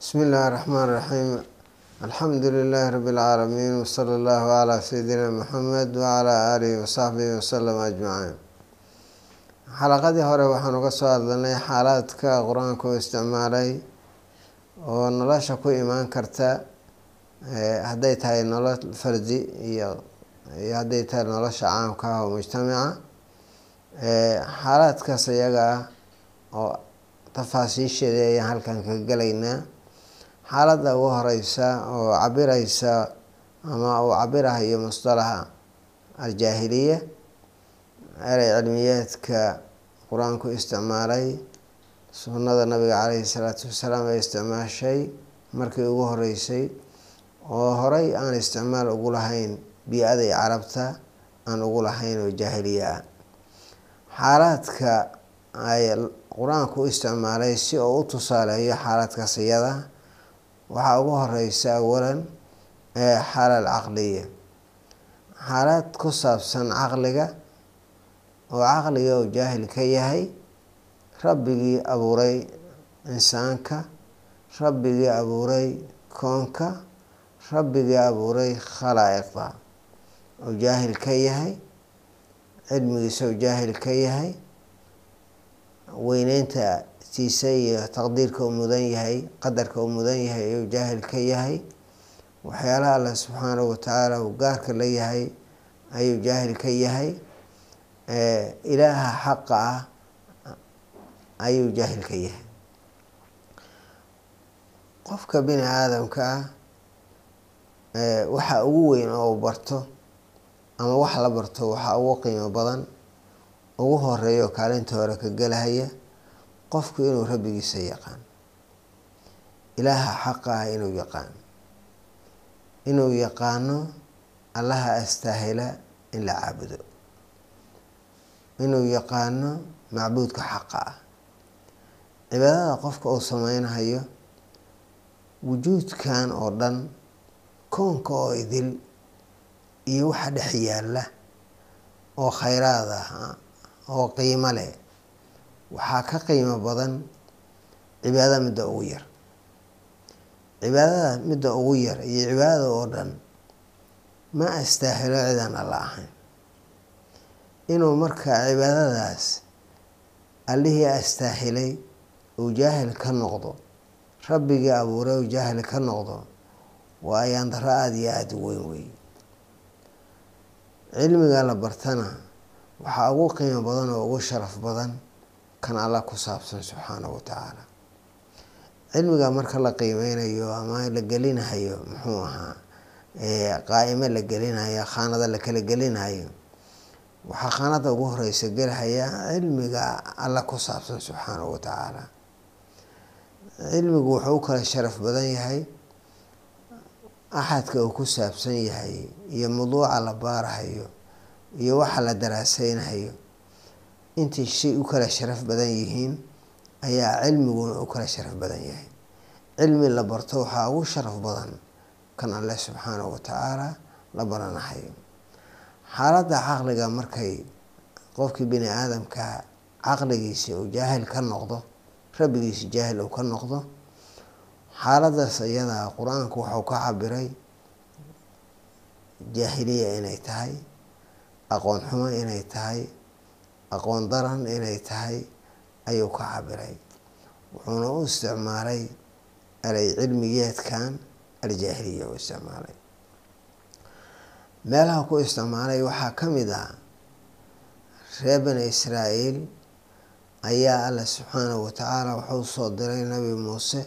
بسم الله الرحمن الرحيم الحمد لله رب العالمين وصلى الله على سيدنا محمد وعلى آله وصحبه وسلم أجمعين xalaqadii hore waxaan uga soo hadlanay xaalaadka qur-aanka u isticmaalay oo nolosha ku imaan karta hadday tahay nolol fardi iyo iyo hadday tahay nolosha caamka ah oo mujtamaca xaalaadkaas iyaga ah oo tafaasiisheeda ayaan halkan ka gelaynaa xaaladda ugu horeysa oo cabireysa ama uu cabirahayo mustalaxa aljaahiliya erey cilmiyeedka qur'aanku isticmaalay sunnada nabiga caleyhi salaatu wasalaam ay isticmaashay markii ugu horeysay oo horey aan isticmaal ugu lahayn bii-aday carabta aan ugu lahayn oo jaahiliye ah. Xaalaadka ay qur'aanku u isticmaalay si oo u tusaaleeyo xaaladkaas iyada waxaa ugu horeysa awalan xaalal caqliya. Xaalad ku saabsan caqliga oo caqliga uu jaahil ka yahay rabbigii abuuray insaanka rabbigii abuuray koonka rabbigii abuuray khalaa'iqda oo jaahil ka yahay cilmigiisa oo jaahil ka yahay weyneynta tiisa iyo taqdiirka uu mudan yahay qadarka uu mudan yahay ayuu jaahil ka yahay. Waxyaalaha alla subxaanahu watacaala uu gaarka la yahay ayuu jaahil ka yahay. Ilaaha xaqa ah ayuu jaahil ka yahay. Qofka bini aadamka ah waxa ugu weyn oo uu barto ama wax la barto waxaa ugu qiimo badan ugu horreeya oo kaalinta hore ka gelahaya qofku inuu rabbigiisa yaqaan. Ilaaha xaqa ah inuu yaqaan. Inuu yaqaano allaha astaahila in la caabudo. Inuu yaqaano macbuudka xaqa ah. Cibaadada qofka uu sameynayo wujuudkan oo dhan koonka oo idil iyo waxa dhex yaalla oo khayraad ah oo qiimo leh waxaa ka qiimo badan cibaadada midda ugu yar. Cibaadada midda ugu yar iyo cibaadada oo dhan ma astaahilo cidaan alla ahayn. Inuu markaa cibaadadaas allihii astaahilay uu jaahil ka noqdo rabbigii abuuray uu jaahil ka noqdo waa ayaan daro aada iyo aada u weyn wey cilmiga la bartana waxaa ugu qiimo badan oo ugu sharaf badan kan alla ku saabsan subxaanahu watacaala cilmiga marka la qiimeynayo ama la gelinahayo muxuu ahaa qaa'imo la gelinayo khaanada la kala gelinayo waxaa khaanada ugu horeysa gelahaya cilmiga alla ku saabsan subxaanahu watacaala cilmigu wuxuu u kala sharaf badan yahay axadka uu ku saabsan yahay iyo mawduuca la baarahayo iyo waxa la daraaseynayo intay shay u kala sharaf badan yihiin ayaa cilmiguna u kala sharaf badan yahay. Cilmi la barto waxaa ugu sharaf badan kan alle subxaanahu watacaala la baranahayo xaaladda caqliga markay qofkii bini aadamka caqligiisi uu jaahil ka noqdo rabbigiisi jaahil uu ka noqdo xaaladaas iyadaa qur'aanku waxuu ka cabiray jaahiliya inay tahay aqoon xumo inay tahay aqoon daran inay tahay ayuu ka cabiray. Wuxuuna u isticmaalay erey cilmigeedkan aljaahiliya u isticmaalay. Meelaha ku isticmaalay waxaa ka mid ah reer bani israa'iil ayaa alla subxaanahu watacaala wuxuu soo diray nabi muuse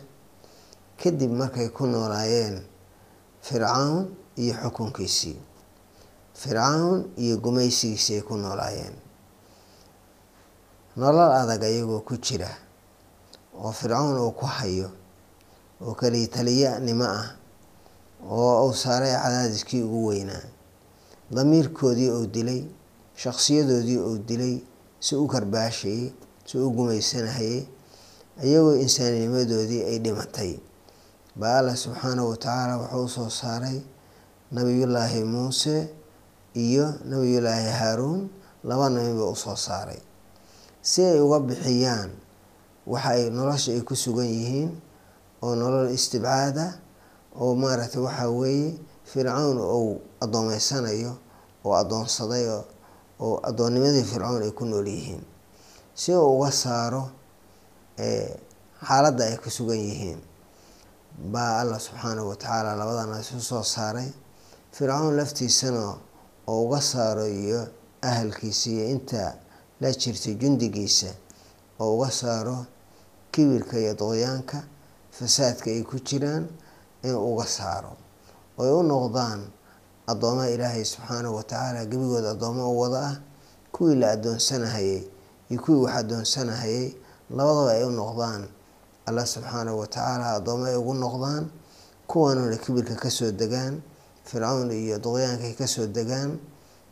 kadib markay ku noolaayeen fircawn iyo xukunkiisii. Fircawn iyo gumaysigiisii ay ku noolaayeen nolol adag ayagoo ku jira oo fircawn uu ku hayo oo kaliya taliyanimo ah oo uu saaray cadaadiskii ugu weynaa. Damiirkoodii uu dilay shakhsiyadoodii uu dilay si u karbaashayay si u gumaysanahayay iyagoo insaaninimadoodii ay dhimatay. Baa alla subxaanahu watacaala wuxuu u soo saaray nabiyullaahi muuse iyo nabiyullaahi haaruun laba nabiba u soo saaray si ay uga bixiyaan waxa ay nolosha ay ku sugan yihiin oo nolol istibcaada oo maaragtay waxaa weeye fircawn ou addoomeysanayo oo addoonsaday oo addoonnimadii fircawn ay ku nool yihiin. Si uu uga saaro xaaladda ay ku sugan yihiin baa allah subxaanahu watacaala labadan isu soo saaray. Fircawn laftiisana oo uga saaro iyo ahalkiisa iyo inta la jirtay jundigiisa oo uga saaro kibirka iyo doqyaanka fasaadka ay ku jiraan in uga saaro. Oy u noqdaan addoomaha ilaahay subxaanahu watacaala gebigooda addoommo u wada ah kuwii la addoonsanahayay iyo kuwii wax addoonsanahayay labadaba ay u noqdaan allah subxaanahu watacaala addoommo ay ugu noqdaan kuwanuna kibirka ka soo degaan fircawn iyo doqyaankay ka soo degaan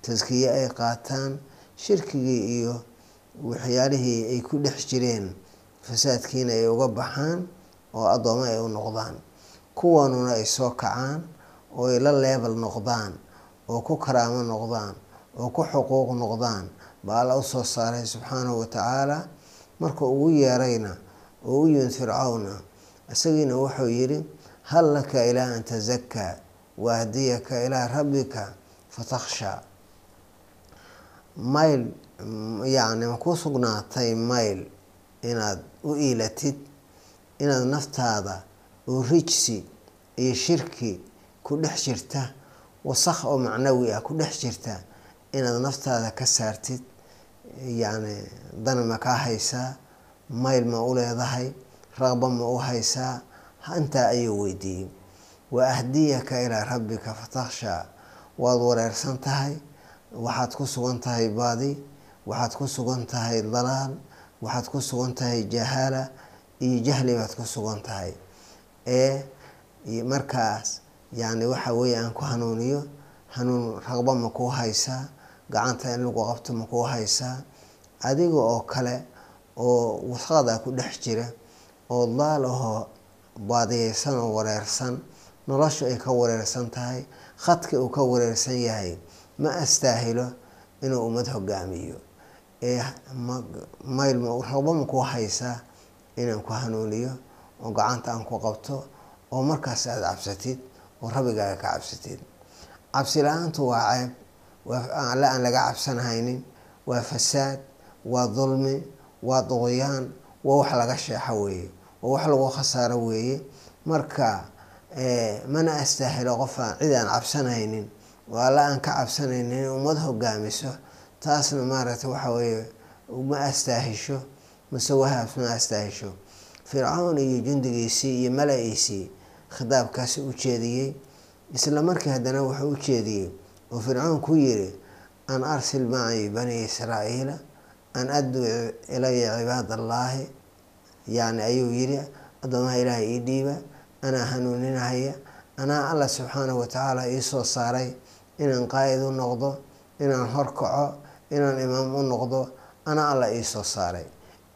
taskiye ay qaataan shirkigii iyo waxyaalihii ay ku dhex jireen fasaadkiina ay uga baxaan oo addoommo ay u noqdaan. Kuwanuna ay soo kacaan oo ay la leebal noqdaan oo ku karaamo noqdaan oo ku xuquuq noqdaan baa alla u soo saaray subxaanahu watacaala marka ugu yeerayna oo u yimid fircawna isagiina wuxuu yidhi hal laka ilaa an tazakaa waahdiyaka ilaa rabbika fatakhshaa mayl yacni ma ku sugnaatay mayl inaad u iilatid inaad naftaada oo rijsi iyo shirki ku dhex jirta wasakh oo macnawi ah ku dhex jirta inaad naftaada ka saartid yacni dan ma kaa haysaa mayl ma u leedahay raqba ma u haysaa intaa ayuu weydiiyey. Wa ahdiyaka ilaa rabbika fatakhshaa waad wareersan tahay waxaad ku sugan tahay baadi waxaad ku sugan tahay dalaal waxaad ku sugan tahay jahaala iyo jahli baad ku sugan tahay. Ee markaas yacni waxa weeye aan ku hanuuniyo hanuun raqba ma kuu haysaa gacanta in lagu qabto ma kuu haysaa adiga oo kale oo wasaqda ku dhex jira oo daal ahoo baadiyeysan oo wareersan noloshu ay ka wareersan tahay khadka uu ka wareersan yahay ma astaahilo inuu ummad hogaamiyo. Ee mayl raqba ma kuu haysaa inaan ku hanuuniyo oo gacanta aan ku qabto oo markaas aada cabsatid oo rabbigaaga ka cabsatid. Cabsi la'aantu waa ceeb waa alle aan laga cabsanhaynin waa fasaad waa dulmi waa duqyaan waa wax laga sheexo weeye waa wax lagu khasaaro weeye. Marka mana astaahilo qofaan cid aan cabsanaynin oo alle aan ka cabsanaynin in ummad hogaamiso taasna maaragtay waxa weeye ma astaahisho mase wahaabs ma astaahisho. Fircawn iyo jundigiisii iyo mala-iisii khitaabkaasi u jeediyey isla markii haddana wuxuu u jeediyey oo fircawn ku yiri an arsil macii bani israa'iila an adduu ilaya cibaad allaahi yacni ayuu yiri addoomaha ilaahay ii dhiiba anaa hanuuninahaya anaa allah subxaanahu watacaala iisoo saaray inaan qaa'id u noqdo inaan horkaco inaan imaam u noqdo anaa allah iisoo saaray.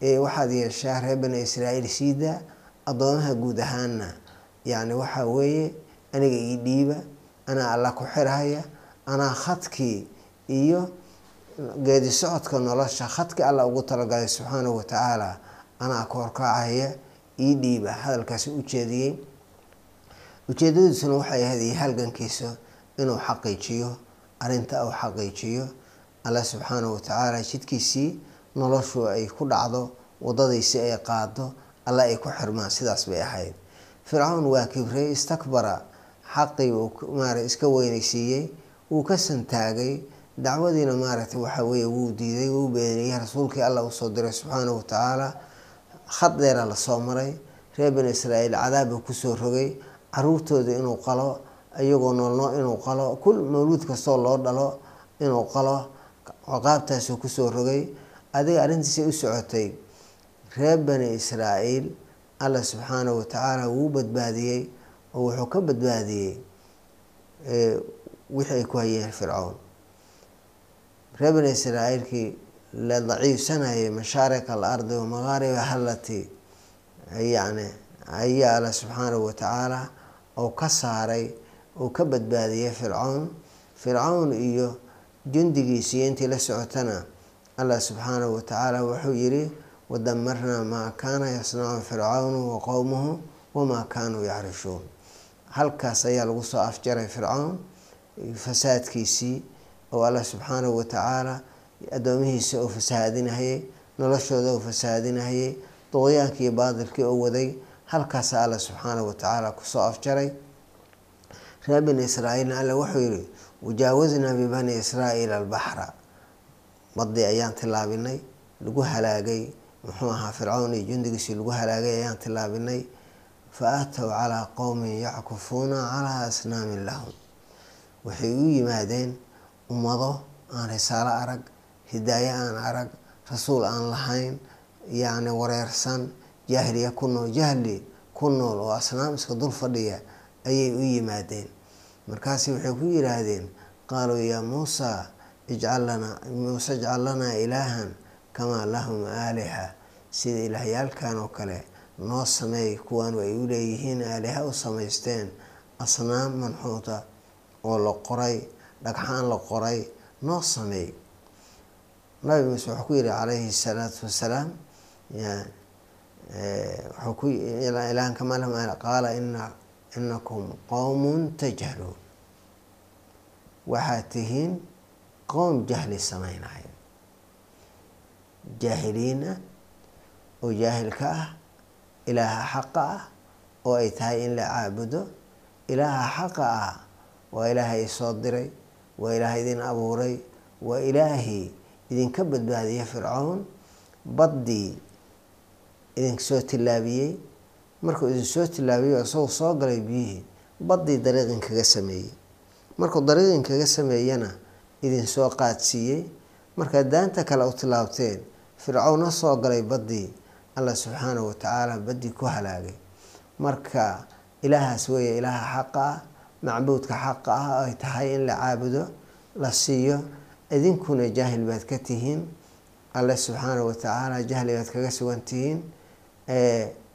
Ee waxaad yeeshaa reer bani israa'iil siidaa addoomaha guud ahaanna. Yacni waxaa weeye aniga ii dhiiba anaa alla ku xirhaya anaa khadkii iyo geedi socodka nolosha khadkii alla ugu talagalay subxaanahu watacaala anaa ka horkacahaya ii dhiiba. Hadalkaasi u jeediyey. Ujeedadiisuna waxay ahayd iyo halgankiisa inuu xaqiijiyo arrinta uu xaqiijiyo alla subxaanahu watacaala jidkiisii noloshu ay ku dhacdo wadadiisii ay qaado alla ay ku xirmaan sidaas bay ahayd. Fircawn waa kibrey istakbara xaqii uu maara iska weynaysiiyey wuu ka santaagay dacwadiina maaragtay waxa weeye wuu diiday wuu beeniyey rasuulkii allah u soo diray subxaanahu watacaala khad dheera la soo maray reer bani israa'iil cadaabba ku soo rogay caruurtooda inuu qalo iyagoo noolnoo inuu qalo. Kul mawluud kastoo loo dhalo inuu qalo ciqaabtaasuu ku soo rogay adiga arrintiisay u socotay. Reer bani israa'iil allah subxaanahu watacaala wuu badbaadiyey oo wuxuu ka badbaadiyey wixii ay ku hayeen fircown. Reer bani israa'iilkii la daciifsanayay mashaariq al ardi wa magaariba halati yacni ayaa alla subxaanahu watacaala oo ka saaray oo ka badbaadiyey fircown fircown iyo jundigiisiiyo intii la socotana allah subxaanahu watacaala wuxuu yidhi wadamarnaa maa kaana yasnacu fircawnu wa qowmuhu wamaa kaanuu yacrishuun. Halkaas ayaa lagu soo afjaray fircoon fasaadkiisii oo allah subxaanahu watacaala addoomihiisa oo fasahaadinahayay noloshooda oo fasahaadinahayay duqyaankii baadilkii oo waday. Halkaasa alla subxaanahu watacaala ku soo afjaray reer bani israaiilna alle wuxuu yihi wajaawaznaa bibani israa'iila albaxra badii ayaan tilaabinay lagu halaagay muxuu ahaa fircown iyo jundigiisii lagu halaagay ayaan tilaabinay fa aatow calaa qowmin yackufuuna calaa asnaamin lahum. Waxay u yimaadeen ummado aan risaalo arag hidaaye aan arag rasuul aan lahayn yacni wareersan jahliya ku nool jahli ku nool oo asnaam iska dul fadhiya ayay u yimaadeen. Markaasi waxay ku yidhaahdeen qaaluu yaa muusa ijcal lanaa muuse ijcal lanaa ilaahan kamaa lahum aaliha. Sida ilaahyaalkan oo kale noo sameey kuwaanu ay u leeyihiin aaliha u samaysteen asnaam manxuuta oo la qoray dhagxaan la qoray noo sameey nabi muuse wuxuu ku yihi calayhi salaatu wasalaam ku ilaahan kamaa lahum qaala ina inakum qowmun tajhaluun waxaad tihiin qowm jahli sameynaya jaahiliina oo jaahilka ah ilaaha xaqa ah oo ay tahay in la caabudo ilaaha xaqa ah waa ilaahay isoo diray waa ilaahay idin abuuray waa ilaahii idinka badbaadiyay fircown baddii idin soo tillaabiyey markuu idin soo tillaabiyey isagoo soo galay biyihii baddii dariiqin kaga sameeyey. Markuu dariiqin kaga sameeyana idin soo qaadsiiyey. Markaad daanta kale u tilaabteen fircowna soo galay baddii allah subxaanahu watacaala baddii ku halaagay. Marka ilaahaas weeye ilaaha xaqa ah macbuudka xaqa ah ay tahay in la caabudo la siiyo idinkuna jaahil baad ka tihiin. Alle subxaanahu watacaala jahli baad kaga sugan tihiin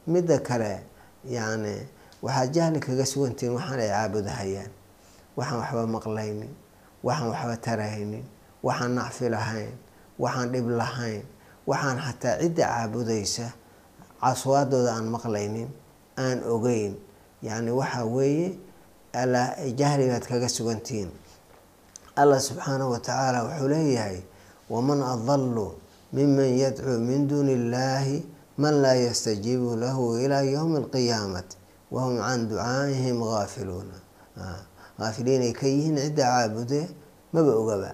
midda kale yacni waxaad jahli kaga sugantihiin waxaan ay caabudahayaan waxaan waxba maqlaynin waxaan waxba tarahaynin waxaan nacfi lahayn waxaan dhib lahayn waxaan xataa cidda caabudaysa caswaadooda aan maqlaynin aan ogeyn. Yacni waxa weeye jahli baad kaga sugantihiin allah subxaanahu watacaala wuxuu leeyahay waman adalu miman yadcuu min duuni illaahi man laa yastajiibu lahu ilaa yowmi alqiyaamati wahum can ducaaihim gaafiluuna haafiliinay ka yihiin cidda caabude maba ogaba.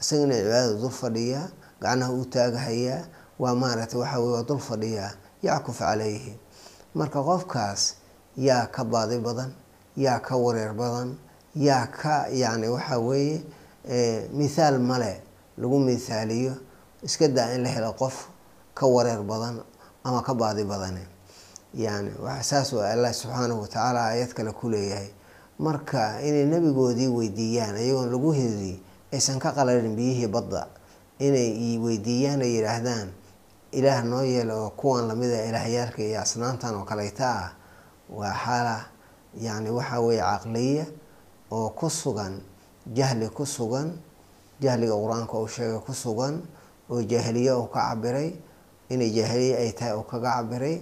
Isagana cibaadada dul fadhiyaa gacnaha u taagahayaa waa maaragtay waxa wey waa dul fadhiyaa yackuf calayhi. Marka qofkaas yaa ka baadi badan yaa ka wareer badan yaa ka yacni waxa weeye mithaal male lagu mithaaliyo iska daa in la helo qof ka wareer badan ama ka baadi badane yani saas allah subxaanahu watacaala aayad kale ku leeyahay. Marka inay nebigoodii weydiiyaan iyagoon lagu hedi aysan ka qalarin biyihii badda. Inay weydiiyaan ay yidhaahdaan ilaah noo yeela oo kuwan lamida ilaahyaalka iyo asnaamtan oo kaleyta ah waa xaala yani waxa weeye caqliya oo ku sugan jahli ku sugan jahliga qur'aanka uu sheegay ku sugan oo jaahiliye uu ka cabiray inay jaahiliye ay tahay uu kaga cabiray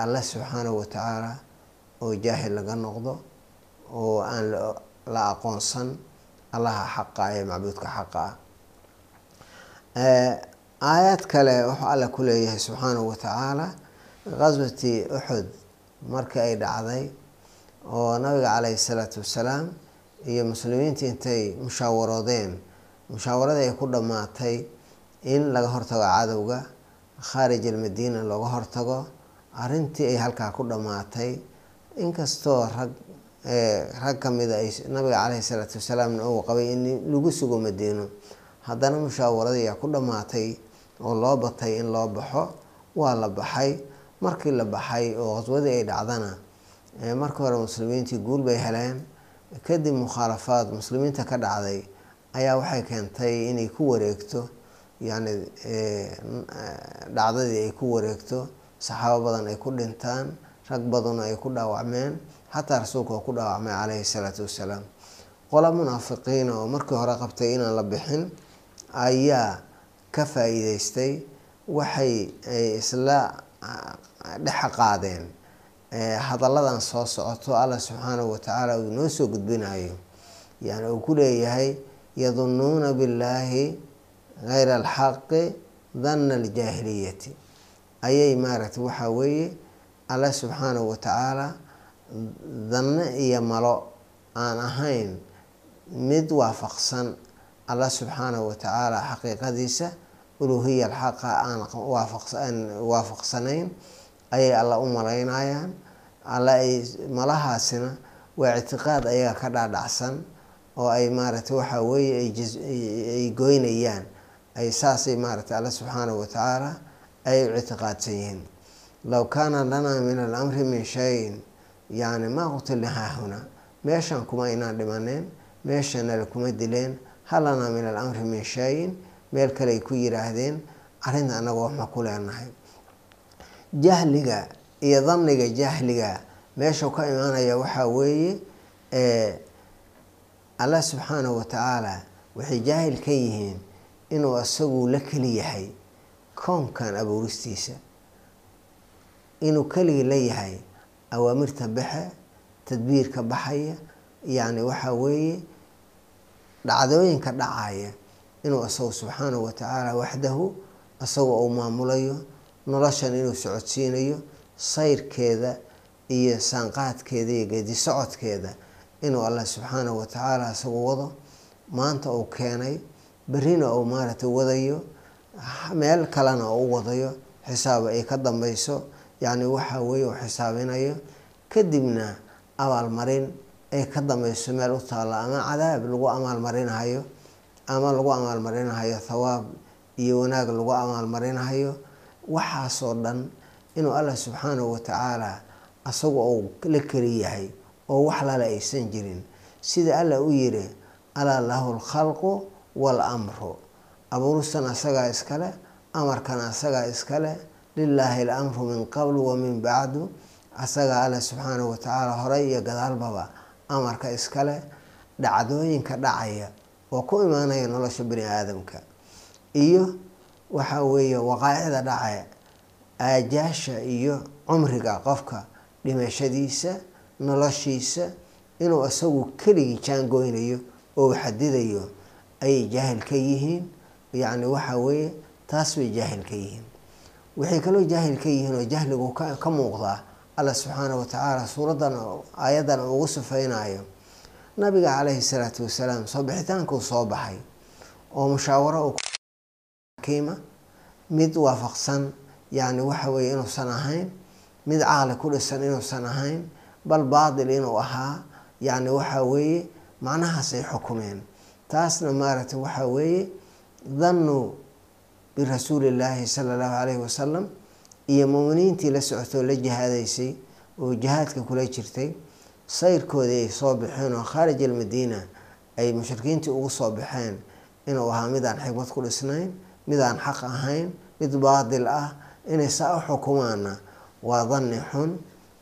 alle subxaanahu watacaala oo jaahil laga noqdo oo aan la aqoonsan allaha xaqa ee macbuudka xaqa ah. Aayaad kale wuxuu alle ku leeyahay subxaanahu watacaala qaswati uxud markii ay dhacday oo nabiga caleyhi salaatu wasalaam iyo muslimiinta intay mushaawaroodeen mushaawaradii ay ku dhammaatay in laga hortago cadowga khaarij almadiina looga hortago arrintii ay halkaa ku dhammaatay. Inkastoo rag rag kamida ay nabiga caleyhi salaatu wasalaamna uu qabay in lagu sugo madiino haddana mushaawaradii ayaa ku dhammaatay oo loo batay in loo baxo. Waa la baxay. Markii la baxay oo qaswadii ay dhacdana markii hore muslimiintii guul bay heleen. Kadib mukhaalafaad muslimiinta ka dhacday ayaa waxay keentay inay ku wareegto yacni dhacdadii ay ku wareegto saxaabo badan ay ku dhintaan rag badanoo ay ku dhaawacmeen xataa rasuulka oo ku dhaawacmay caleyhi salaatu wasalaam. Qola munaafiqiina oo markii hore qabtay inaan la bixin ayaa ka faa-iideystay waxay isla dhexa qaadeen. Hadalladan soo socoto allah subxaanahu watacaala uu inoo soo gudbinayo yani uu ku leeyahay yadunnuuna billaahi gayra alxaqi danna aljaahiliyati ayay maaragtay waxaa weeye allah subxaanahu watacaala danno iyo malo aan ahayn mid waafaqsan allah subxaanahu watacaala xaqiiqadiisa uluhiya alxaqa aan waafaqsanayn ayay alla u malaynayaan alla ay malahaasina waa ictiqaad ayaga ka dhaadhacsan oo ay maaragtay waxaa weeye ay goynayaan ay saasay maaragtay alla subxaanahu watacaala ay u ictiqaadsan yihiin. Low kaana lanaa min alamri min shayin yani maa qutilna haahuna meeshan kuma inaan dhimaneen meeshanale kuma dileen hal lanaa min alamri min shayin meel kale ay ku yiraahdeen arrinta annaga waxma ku leenahay. Jahliga iyo danniga jahliga meeshuu ka imaanaya waxaa weeye allah subxaanahu watacaala waxay jaahil ka yihiin inuu isagu la keli yahay koonkan abuuristiisa inuu keligii la yahay awaamirta baxe tadbiirka baxaya yacni waxaa weeye dhacdooyinka dhacaya inuu isagu subxaanahu watacaala waxdahu isagoo uu maamulayo noloshan inuu socodsiinayo sayrkeeda iyo saanqaadkeeda iyo geedi socodkeeda inuu allah subxaanahu watacaala isagu wado maanta uu keenay berrina uu maaragtay wadayo meel kalena uu wadayo xisaab ay ka dambeyso yacni waxaa weeye uu xisaabinayo. Kadibna abaalmarin ay ka dambeyso meel u taalla ama cadaab lagu amaalmarinahayo ama lagu amaalmarinahayo thawaab iyo wanaag lagu amaalmarinahayo waxaasoo dhan inuu allah subxaanahu watacaala asagu uu la keli yahay oo wax lala aysan jirin. Sida allah u yiri alaa lahu lkhalqu waalamru abuuristan asagaa iskale amarkan asagaa iskale. Lilaahi alamru min qablu wa min bacdu. Asagaa allah subxaanahu watacaala horey iyo gadaalbaba amarka iskale dhacdooyinka dhacaya oo ku imaanaya nolosha bani aadamka. Iyo waxaa weeye waqaacida dhacaya aajaasha iyo cumriga qofka dhimashadiisa noloshiisa inuu isagu keligii jaangoynayo oo xadidayo ayay jaahil ka yihiin. Yacni waxaa weeye taas bay jaahil ka yihiin. Waxay kaloo jaahil ka yihiin oo jahligu ka muuqdaa allah subxaanahu watacaala suuraddan aayaddan ugu sifeynayo nabiga caleyhi salaatu wasalaam soo bixitaankuu soo baxay oo mushaawaro kiima mid waafaqsan yacni waxa weeye inuusan ahayn mid caqli ku dhisan inuusan ahayn bal baatil inuu ahaa yacni waxaa weeye macnahaasay xukumeen taasna maaragtay waxaa weeye dannuu birasuulillaahi sala allahu caleyhi wasalam iyo muuminiintii la socotoo la jihaadaysay oo jihaadka kula jirtay sayrkoodii ay soo baxeen oo khaarij almadiina ay mushrikiintii ugu soo baxeen inuu ahaa mid aan xikmad ku dhisnayn mid aan xaq ahayn mid baatil ah inay saa u xukumaana waa danni xun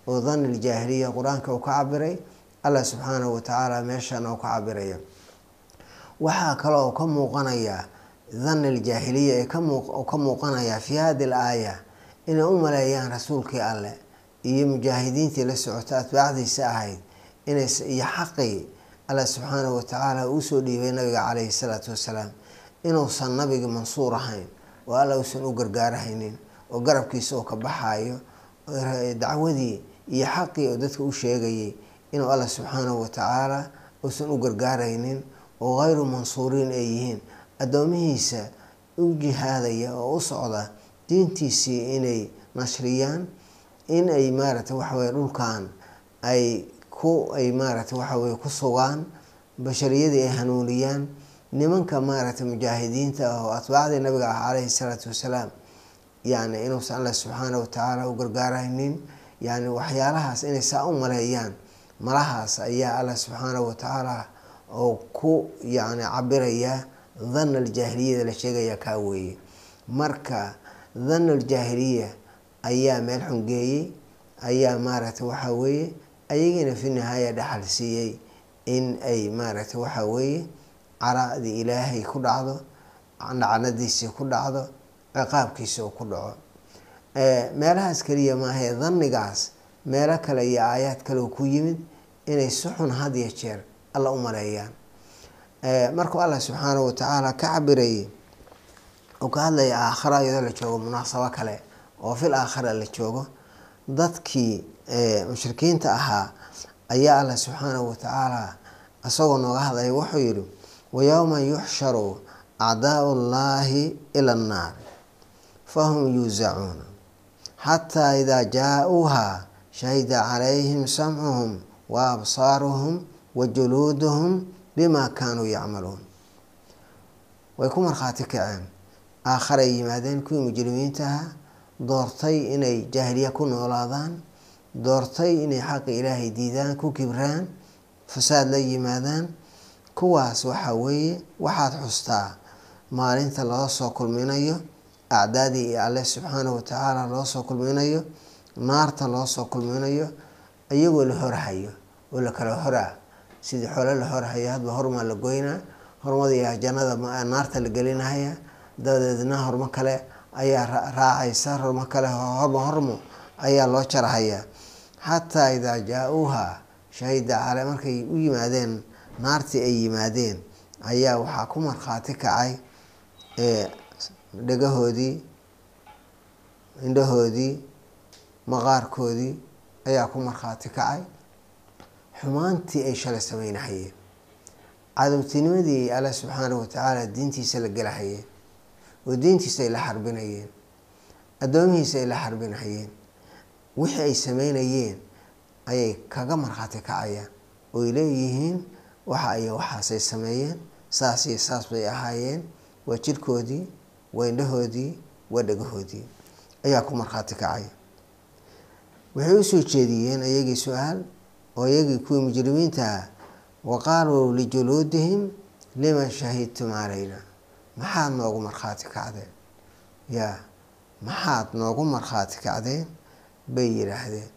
oo danni ljaahiliya qur'aanka uu ka cabiray allah subxaanahu watacaala meeshana uu ka cabiraya waxaa kaloo u ka muuqanayaa danni ljaahiliya ee ka muuqanayaa fi hadi l aaya inay u maleeyaan rasuulkii alleh iyo mujaahidiintii la socota atbaacdiisa ahayd iyo xaqii allah subxaanahu watacaala uusoo dhiibay nabiga caleyhi salaatu wasalaam inuusan nabigi mansuur ahayn oo alla uusan u gargaarahaynin oo garabkiisa oo ka baxayo dacwadii iyo xaqii oo dadka u sheegayay inuu allah subxaanahu watacaala uusan u gargaaraynin oo hayru mansuuriin ay yihiin. Addoomihiisa u jihaadaya oo u socda diintiisii inay nashriyaan in ay maaragtay waxaweye dhulkan ay ku ay maaragtay waxaweye ku sugaan bashariyadii ay hanuuniyaan nimanka maaragtay mujaahidiinta ah oo atbaacdii nabiga ah caleyhi salaatu wasalaam yani inuusan alla subxaana watacaala u gargaaraynin yani waxyaalahaas inay saa u maleeyaan malahaas ayaa alla subxaanahu watacaala oo ku yani cabiraya dhanna aljaahiliyada la sheegaya kaa weeye. Marka dhanna aljaahiliya ayaa meel xungeeyey ayaa maaragtay waxaa weeye ayagiina fi nihaaya dhaxal siiyey in ay maaragtay waxaa weeye caraadii ilaahay ku dhacdo nacnadiisii ku dhacdo ciqaabkiisa uu ku dhaco. Meelahaas keliya maahee dhannigaas meelo kale iyo aayaad kale ku yimid inay si xun had iyo jeer alla u maleeyaan. Markuu allah subxaanahu watacaala ka cabirayay uu ka hadlaya aakhara iyadoo la joogo munaasabo kale oo fil aakhira la joogo dadkii mushrikiinta ahaa ayaa allah subxaanahu watacaala isagoo nooga hadlaya wuxuu yihi wayowma yuxsharu acdaau llahi ila annaar fahum yuusacuuna xataa idaa jaa-uuha shahida calayhim samcuhum wa absaaruhum wa juluuduhum bima kaanuu yacmaluun way ku markhaati kaceen. aakharay yimaadeen kuwii mujrimiintaha doortay inay jaahiliya ku noolaadaan doortay inay xaqa ilaahay diidaan ku kibraan fasaad la yimaadaan. kuwaas waxaa weeye waxaad xustaa maalinta loo soo kulminayo acdaadii iyo alle subxaanahu watacaala loo soo kulminayo naarta loo soo kulminayo iyagoo la horhayo oo la kala horaa sidii xoolo la horhayo hadba hormaa la goynaa hormadiiya jannada naarta la gelinahaya. Dabadeedna hormo kale ayaa raacaysa. Hormo kale hormo hormo ayaa loo jarhayaa xataa idaa jaa-uuha shahida cale markay u yimaadeen naartii ay yimaadeen ayaa waxaa ku markhaati kacay dhegahoodii indhahoodii maqaarkoodii ayaa ku markhaati kacay xumaantii ay shalay sameynahayeen cadowtinimadii alle subxaanahu watacaala diintiisa la gelahayeen oo diintiisa ay la xarbinayeen. Addoomihiisa ay la xarbinahayeen. Wixii ay sameynayeen ayay kaga markhaati kacayaan ooy leeyihiin waxa ay waxaasay sameeyeen saas iyo saas bay ahaayeen waa jirkoodii waa indhahoodii waa dhegahoodii. Ayaa ku markhaati kacay. Waxay u soo jeediyeen iyagii su'aal oo iyagii kuwii mujrimiintaha wa qaaluu lijuluudihim lima shahidtum calayna maxaad noogu markhaati kacdeen? Yaa maxaad noogu markhaati kacdeen? bay yidhaahdeen.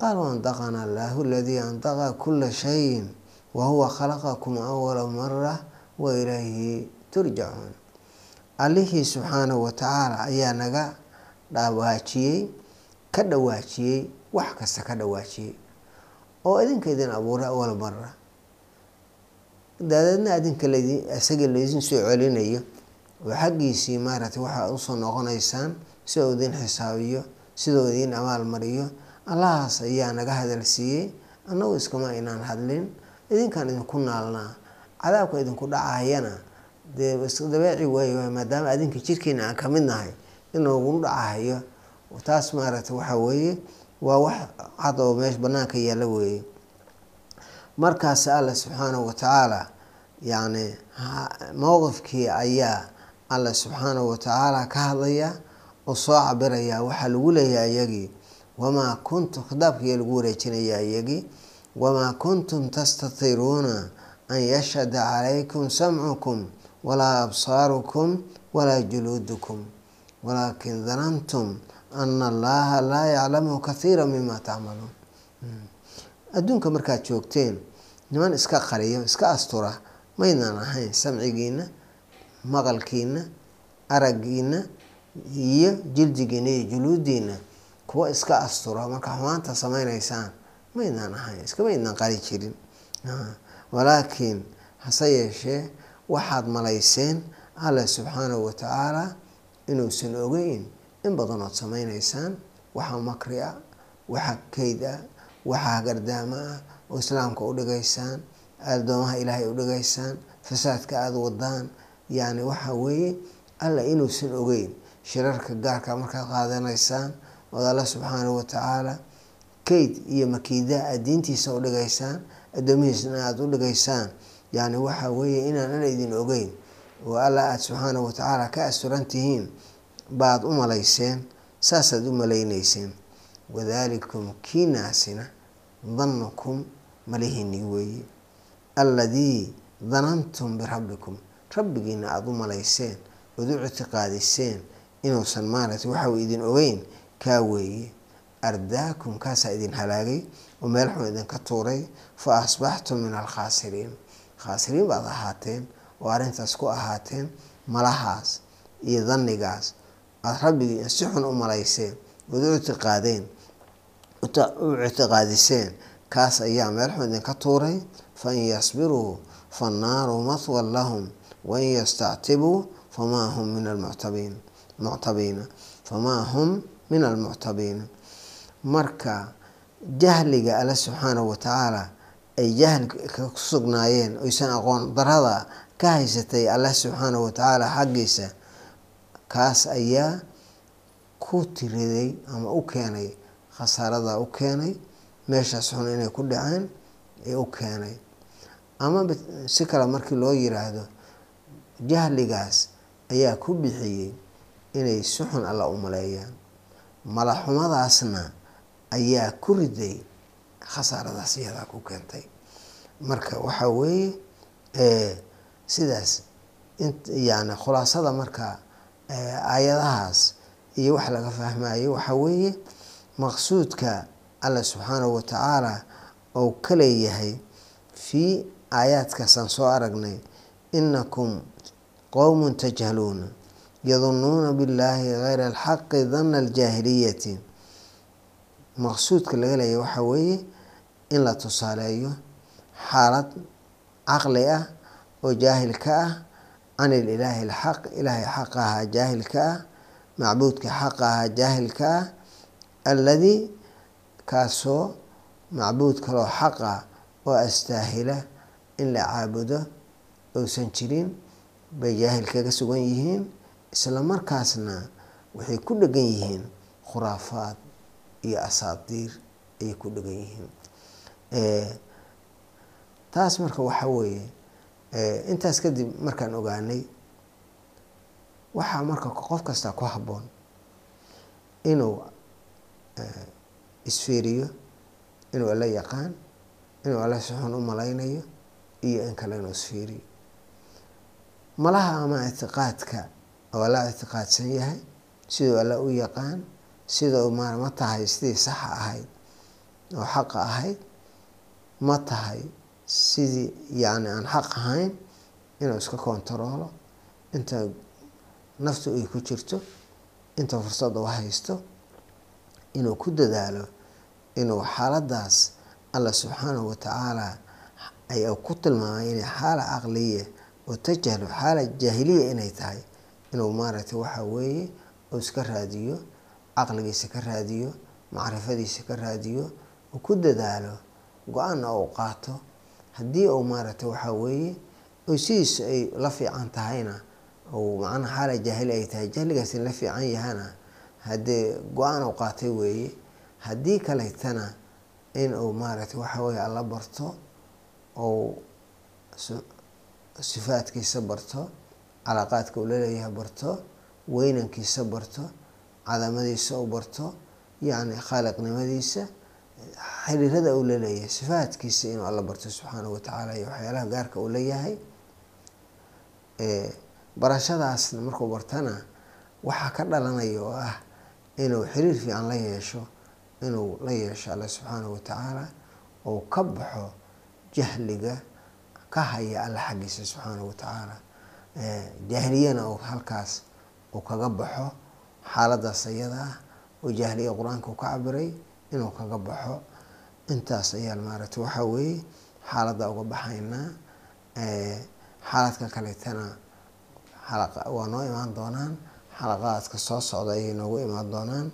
Qaaluu andaqana allaahu aladii andaqa kula shayin wa huwa khalaqakum awala mara wa ilayhi turjacuun allihii subxaanahu watacaala ayaa naga dhawaajiyey ka dhawaajiyey wax kasta ka dhawaajiyey oo idinka idin abuuray awal mara daadeedna adinka isaga laydin soo celinayo oo xaggiisii maaragtay waxaa u soo noqonaysaan sidoo idin xisaabiyo sidoo idin abaal mariyo allahaas ayaa naga hadalsiiyey annagu iskama inaan hadlin idinkaan idinku naalnaa cadaabka idinku dhacayana dee dabeeci waay maadaama adinka jirkeena aan ka mid nahay inoogu dhacahayo taas maaragtay waxaa weeye waa wax cad oo meesha banaanka yaalla weeye. Markaas alla subxaanahu watacaala yacni mowqifkii ayaa alla subxaanahu watacaala ka hadlaya oo soo cabiraya waxaa lagu leeyahay iyagii wamaa kuntum khitaabkiiya lagu wareejinaya iyagii wamaa kuntum tastatiruuna an yashhada calaykum samcukum walaa absaarukum walaa juluudukum. Walaakin danantum ana allaha laa yaclamu kathiira mima tacmaluun adduunka markaad joogteen niman iska qariyo iska astura maydnaan ahayn samcigiina maqalkiina araggiina iyo jildigiina iyo juluudiina kuwa iska astura marka xumaanta sameynaysaan maydnaan ahayn iskamaydnaan qari jirin walaakiin hase yeeshee waxaad malayseen alla subxaanahu watacaala inuusan ogeyn in badanood sameynaysaan waxaa makri ah waxaa keyd ah waxaa gardaamo ah oo islaamka u dhigaysaan addoomaha ilaahay u dhigaysaan fasaadka aada wadaan yacni waxaa weeye alla inuusan ogeyn shirarka gaarka markaad qaadanaysaan ood alla subxaanahu watacaala keyd iyo makiida aad diintiisa u dhigaysaan addoomihiisna aada u dhigaysaan. Yacni waxaa weeye inaan ana idin ogeyn oo alla aada subxaanahu watacaala ka asturan tihiin baad u malayseen saasaad u malayneyseen wadaalikum kiinaasina danukum malihiinii weeye alladii danantum birabbikum rabbigiina aada u malayseen ood u ictiqaadiseen inuusan maaragtay waxau idin ogeyn kaa weeye ardaakum kaasaa idin halaagay oo meel xun idinka tuuray fa asbaxtum min alkhaasiriin khaasiriin baad ahaateen oo arrintaas ku ahaateen malahaas iyo danigaas aada rabbigii si xun u malayseen u ictiqaadeen u ictiqaadiseen kaas ayaa meel xun idinka tuuray. Fain yasbiruu fannaaru mahwan lahum wain yastactibuu famaa hum min almuctabiin muctabiina famaa hum min almuctabiina marka jahliga alle subxaanahu watacaala ay jahlika ku sugnaayeen oysan aqoon darada ka haysatay allah subxaanahu watacaala xaggiisa kaas ayaa ku tiriday ama u keenay khasaarada u keenay meeshaas xun inay ku dhaceen ee u keenay. Ama si kale markii loo yiraahdo jahligaas ayaa ku bixiyey inay si xun alla u maleeyaan. Malaxumadaasna ayaa ku riday khasaaradaas iyadaa ku keentay. Marka waxaa weeye sidaas yani khulaasada marka aayadahaas iyo wax laga fahmayo waxaa weeye maqsuudka alla subxaanahu watacaala ou ka leeyahay fii aayaadkaasaan soo aragnay inakum qowmun tajhaluuna yadunuuna billaahi gayra alxaqi dana aljaahiliyati. Maqsuudka laga leeyahay waxaa weeye in la tusaaleeyo xaalad caqli ah oo jaahil ka ah can ililaahi alxaq ilaahay xaqa ahaa jaahilka ah macbuudka xaqa ahaa jaahilka ah alladii kaasoo macbuud kaloo xaqa oo astaahila in la caabudo uusan jirin bay jaahil kaga sugan yihiin isla markaasna waxay ku dhegan yihiin khuraafaad iyo asaadiir ayay ku dhegan yihiin taas marka waxaa weeye intaas kadib markaan ogaanay waxaa marka qof kasta ku habboon inuu isfiiriyo inuu alla yaqaan inuu alla si xun u malaynayo iyo in kale inuu isfiiriyo malaha ama ictiqaadka oo alla ictiqaadsan yahay siduu alla u yaqaan sida ma tahay sidii saxa ahayd oo xaqa ahayd ma tahay sidii yani aan xaq ahayn inuu iska kontaroolo inta naftu ay ku jirto inta fursada u haysto inuu ku dadaalo inuu xaaladaas alla subxaanahu watacaala ay ku tilmaamay inay xaala caqliya oo tajahlu xaala jaahiliya inay tahay inuu maaragtay waxa weeye uu iska raadiyo caqligiisa ka raadiyo macrifadiisa ka raadiyo uu ku dadaalo go'aanna uu qaato haddii uu maaragtay waxaa weeye oo sidiisa ay la fiican tahayna ou macnaha xaala jaahili ay tahay jahligaasi la fiican yahana haddee go'aan uu qaatay weeye haddii kaletana in uu maaragtay waxa weeye alla barto ou sifaadkiisa barto calaaqaadka uu la leeyahay barto weynankiisa barto cadamadiisa uu barto yacni khaaliqnimadiisa xiriirada uu la leeyahay sifaadkiisa inuu alla barto subxaanahu watacaala iyo waxyaalaha gaarka uu leeyahay barashadaasna markuu bartana waxaa ka dhalanaya oo ah inuu xiriir fiican la yeesho inuu la yeesho alla subxaanahu watacaala ou ka baxo jahliga ka haya alla xaggiisa subxaanahu watacaala jahliyana uu halkaas uu kaga baxo xaaladaas ayada ah oo jahliya qur'aanka uu ka cabiray inuu kaga baxo intaas ayaa maaragtay waxaa weeye xaaladda uga baxaynaa xaaladka kaleetana waa noo imaan doonaan xalaqaadka soo socda ayay noogu imaan doonaan.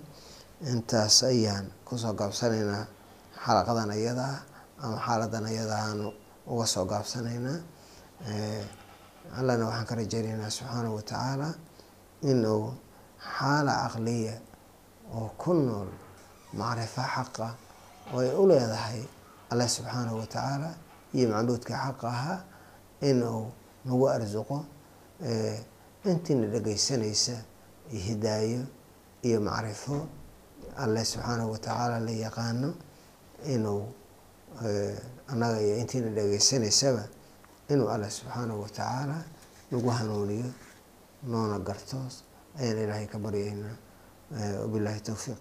Intaas ayaan ku soo gaabsanaynaa xalaqadan ayada ah ama xaaladan ayada aan uga soo gaabsanaynaa. Allana waxaan ka rajeynaynaa subxaanahu watacaala inuu xaala caqliya oo ku nool macrifo xaqa oo ay u leedahay alle subxaanahu watacaala iyo macbuudka xaqa ahaa inuu nagu arsuqo intiina dhegeysanaysa hidaayo iyo macrifo alle subxaanahu watacaala la yaqaano inuu annaga iyo intiina dhegeysanaysaba inuu alle subxaanahu watacaala nagu hanuuniyo noona garto. Ayaan ilaahay ka baryaynaa. Wabilaahi towfiiq